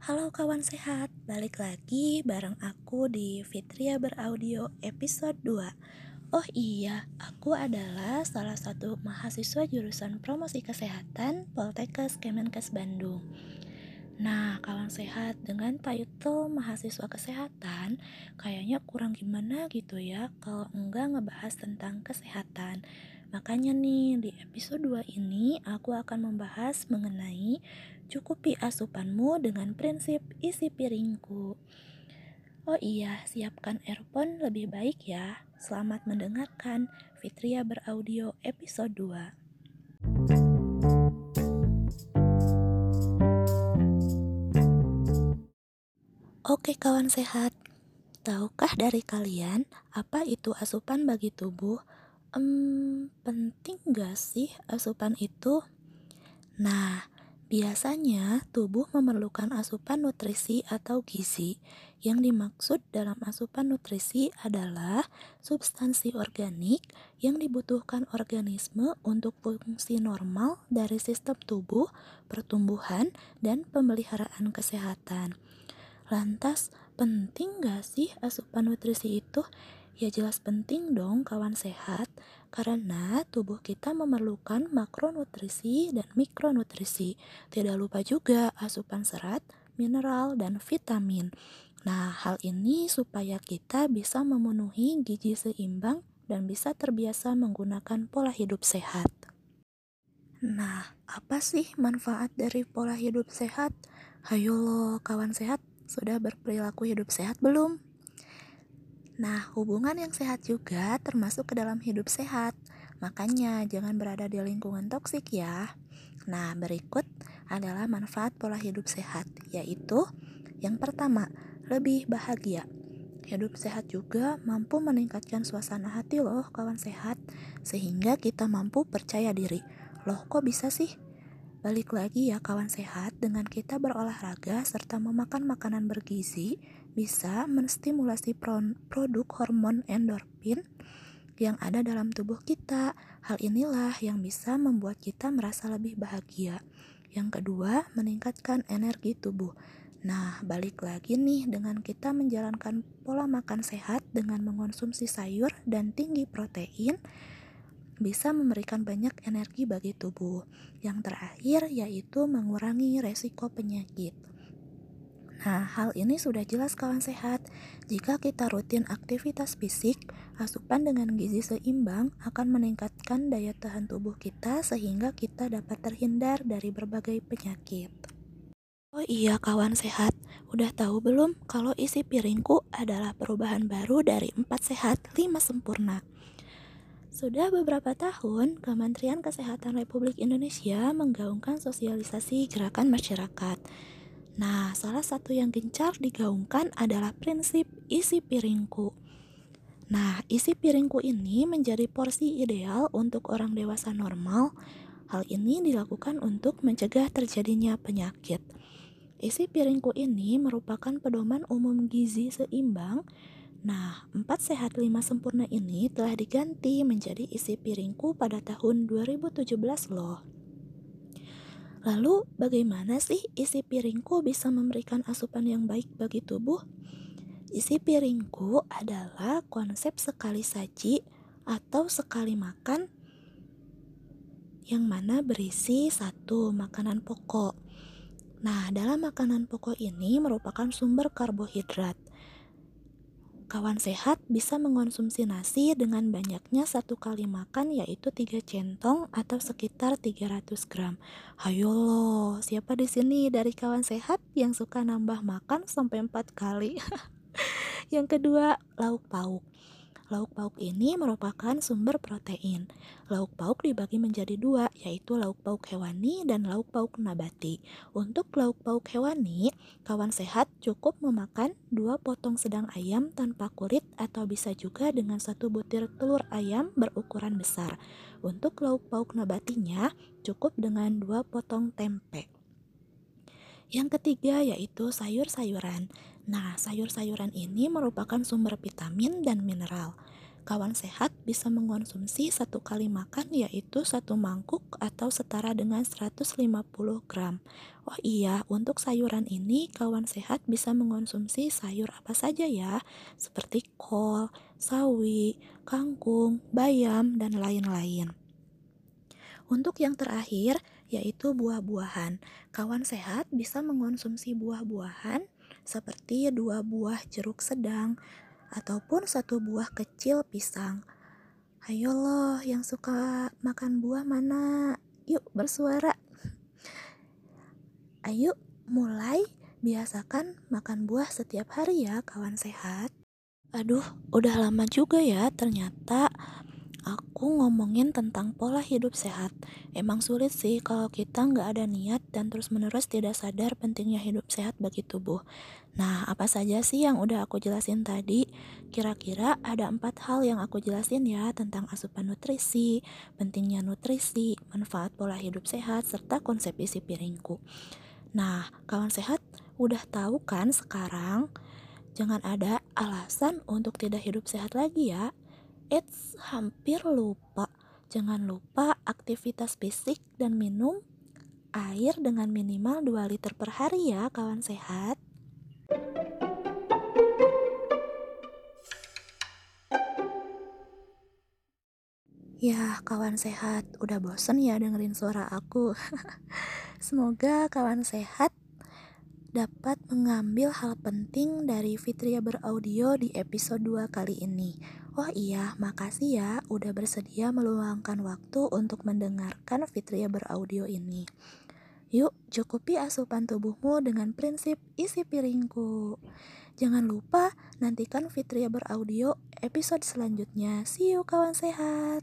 Halo kawan sehat, balik lagi bareng aku di Fitria Beraudio episode 2 Oh iya, aku adalah salah satu mahasiswa jurusan promosi kesehatan Poltekkes Kemenkes Bandung. Nah, kawan sehat dengan title mahasiswa kesehatan Kayaknya kurang gimana gitu ya kalau enggak ngebahas tentang kesehatan Makanya nih, di episode 2 ini aku akan membahas mengenai cukupi asupanmu dengan prinsip isi piringku. Oh iya, siapkan earphone lebih baik ya. Selamat mendengarkan Fitria Beraudio episode 2. Oke kawan sehat, tahukah dari kalian apa itu asupan bagi tubuh? Hmm, penting gak sih asupan itu? Nah, biasanya tubuh memerlukan asupan nutrisi atau gizi. Yang dimaksud dalam asupan nutrisi adalah substansi organik yang dibutuhkan organisme untuk fungsi normal dari sistem tubuh, pertumbuhan, dan pemeliharaan kesehatan. Lantas, penting gak sih asupan nutrisi itu? Ya jelas penting dong kawan sehat karena tubuh kita memerlukan makronutrisi dan mikronutrisi. Tidak lupa juga asupan serat, mineral, dan vitamin. Nah, hal ini supaya kita bisa memenuhi gizi seimbang dan bisa terbiasa menggunakan pola hidup sehat. Nah, apa sih manfaat dari pola hidup sehat? Hayo lo, kawan sehat, sudah berperilaku hidup sehat belum? Nah, hubungan yang sehat juga termasuk ke dalam hidup sehat. Makanya jangan berada di lingkungan toksik ya. Nah, berikut adalah manfaat pola hidup sehat, yaitu yang pertama, lebih bahagia. Hidup sehat juga mampu meningkatkan suasana hati loh kawan sehat, sehingga kita mampu percaya diri. Loh kok bisa sih? Balik lagi ya kawan sehat, dengan kita berolahraga serta memakan makanan bergizi bisa menstimulasi produk hormon endorfin yang ada dalam tubuh kita. Hal inilah yang bisa membuat kita merasa lebih bahagia. Yang kedua, meningkatkan energi tubuh. Nah, balik lagi nih dengan kita menjalankan pola makan sehat dengan mengonsumsi sayur dan tinggi protein bisa memberikan banyak energi bagi tubuh. Yang terakhir yaitu mengurangi resiko penyakit. Nah, hal ini sudah jelas kawan sehat. Jika kita rutin aktivitas fisik, asupan dengan gizi seimbang akan meningkatkan daya tahan tubuh kita sehingga kita dapat terhindar dari berbagai penyakit. Oh iya kawan sehat, udah tahu belum kalau isi piringku adalah perubahan baru dari 4 sehat 5 sempurna. Sudah beberapa tahun, Kementerian Kesehatan Republik Indonesia menggaungkan sosialisasi gerakan masyarakat. Nah, salah satu yang gencar digaungkan adalah prinsip isi piringku. Nah, isi piringku ini menjadi porsi ideal untuk orang dewasa normal. Hal ini dilakukan untuk mencegah terjadinya penyakit. Isi piringku ini merupakan pedoman umum gizi seimbang Nah, 4 sehat 5 sempurna ini telah diganti menjadi isi piringku pada tahun 2017 loh. Lalu, bagaimana sih isi piringku bisa memberikan asupan yang baik bagi tubuh? Isi piringku adalah konsep sekali saji atau sekali makan yang mana berisi satu makanan pokok. Nah, dalam makanan pokok ini merupakan sumber karbohidrat Kawan sehat bisa mengonsumsi nasi dengan banyaknya satu kali makan yaitu 3 centong atau sekitar 300 gram. Hayo lo, siapa di sini dari kawan sehat yang suka nambah makan sampai 4 kali? yang kedua, lauk pauk. Lauk pauk ini merupakan sumber protein. Lauk pauk dibagi menjadi dua, yaitu lauk pauk hewani dan lauk pauk nabati. Untuk lauk pauk hewani, kawan sehat cukup memakan dua potong sedang ayam tanpa kulit atau bisa juga dengan satu butir telur ayam berukuran besar. Untuk lauk pauk nabatinya, cukup dengan dua potong tempe. Yang ketiga yaitu sayur-sayuran. Nah, sayur-sayuran ini merupakan sumber vitamin dan mineral. kawan sehat bisa mengonsumsi satu kali makan yaitu satu mangkuk atau setara dengan 150 gram. Oh iya, untuk sayuran ini kawan sehat bisa mengonsumsi sayur apa saja ya, seperti kol, sawi, kangkung, bayam, dan lain-lain. Untuk yang terakhir, yaitu buah-buahan. Kawan sehat bisa mengonsumsi buah-buahan seperti dua buah jeruk sedang, ataupun satu buah kecil pisang. Ayo loh, yang suka makan buah mana? Yuk bersuara. Ayo mulai biasakan makan buah setiap hari ya kawan sehat. Aduh, udah lama juga ya ternyata aku ngomongin tentang pola hidup sehat. Emang sulit sih kalau kita nggak ada niat dan terus-menerus tidak sadar pentingnya hidup sehat bagi tubuh. Nah, apa saja sih yang udah aku jelasin tadi? Kira-kira ada empat hal yang aku jelasin ya tentang asupan nutrisi, pentingnya nutrisi, manfaat pola hidup sehat, serta konsep isi piringku. Nah, kawan sehat udah tahu kan sekarang? Jangan ada alasan untuk tidak hidup sehat lagi ya. It's hampir lupa. Jangan lupa aktivitas fisik dan minum air dengan minimal 2 liter per hari ya kawan sehat. Ya, kawan sehat, udah bosen ya dengerin suara aku. Semoga kawan sehat dapat mengambil hal penting dari Fitria beraudio di episode 2 kali ini. Oh iya, makasih ya udah bersedia meluangkan waktu untuk mendengarkan Fitria beraudio ini. Yuk, cukupi asupan tubuhmu dengan prinsip isi piringku. Jangan lupa nantikan Fitria beraudio episode selanjutnya. See you kawan sehat.